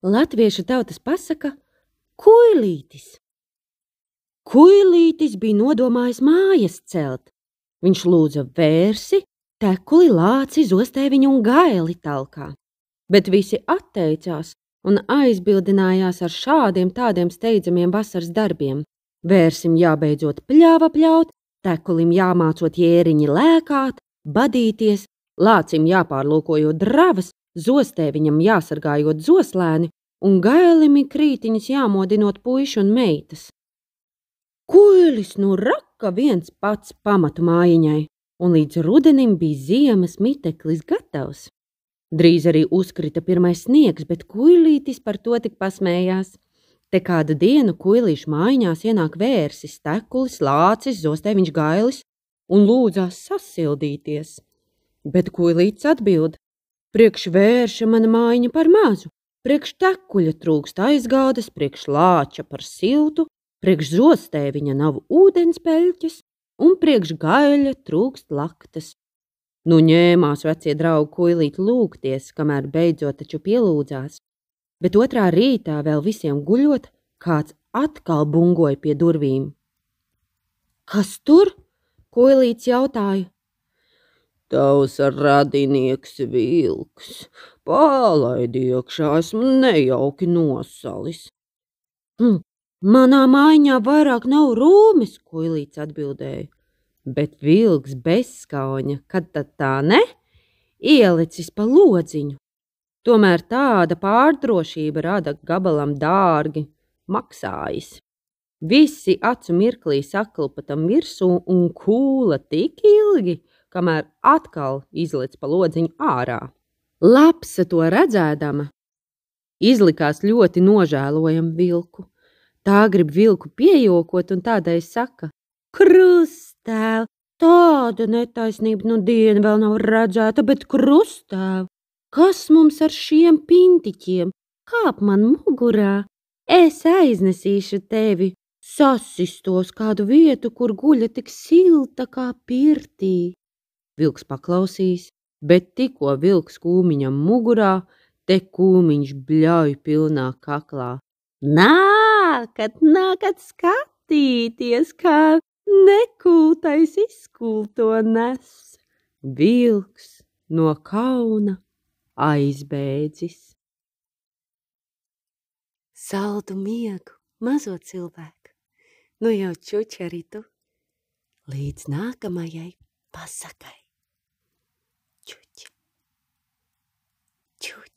Latviešu tautas pasaka Kuilītis. Kuilītis bija nodomājis mājas celt. Viņš lūdza vērsi, tekuli, lāci, zostēviņu un gaili talkā. Bet visi atteicās un aizbildinājās ar šādiem tādiem steidzamiem vasaras darbiem. Vērsim jābeidzot pļāva pļaut, tekulim jāmācot jēriņi lēkāt, badīties, lācim jāpārlūkojot dravas, zostēviņam jāsargājot zoslēni un gailimi krītiņas jāmodinot puiši un meitas. Kuilis nu raka viens pats pamatu mājiņai, un līdz rudenim bija ziemas miteklis gatavs. Drīz arī uzkrita pirmais sniegs, bet kuilītis par to tik pasmējās. Te kādu dienu kuilīšu mājiņās ienāk vērsis, tekulis, lācis, zostēviņš gailis un lūdzās sasildīties. Bet kuilītis atbild: Priekš vērša mana mājiņa par mazu, priekš tekuļa trūkst aizgādes, priekš lāča par siltu, priekš zostēviņa nav ūdens peļķes, un priekš gaļa trūkst laktas. Nu ņēmās vecie draugi kuilīt lūgties, kamēr beidzot taču pielūdzās, bet otrā rītā vēl visiem guļot, kāds atkal bungoja pie durvīm. Kas tur? Kuilīts jautāja. Tavs radinieks vilks, palaidi iekšā, esmu nejauki nosalis. Hm, manā mājiņā vairāk nav rūmes, kuilīts atbildēja. Bet vilks bezskauņa, kad tad tā ne? Ielicis pa lodziņu. Tomēr tāda pārdrošība rada gabalam dārgi, maksājas. Visi acu mirklī saklpa tam virsū un kūla tik ilgi, kamēr atkal izlic pa lodziņu ārā. Lapsa to redzēdama, izlikās ļoti nožēlojam vilku. Tā grib vilku piejokot un tādai saka: Krustēl, tāda netaisnība nu diena vēl nav redzēta, bet krustēl, kas mums ar šiem pintiķiem? Kāp man mugurā, es aiznesīšu tevi, sasistos kādu vietu, kur guļa tik silta kā pirtī. Vilks paklausīs, bet tikko vilks kūmiņam mugurā, te kūmiņš bļauj pilnā kaklā. Nākat, nākat skatīties, kā nekūtais izkulto nes. Vilks no kauna aizbēdzis. Saldu miegu, mazo cilvēku, nu jau čuči arī tu, līdz nākamajai pasakai.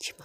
Tchau,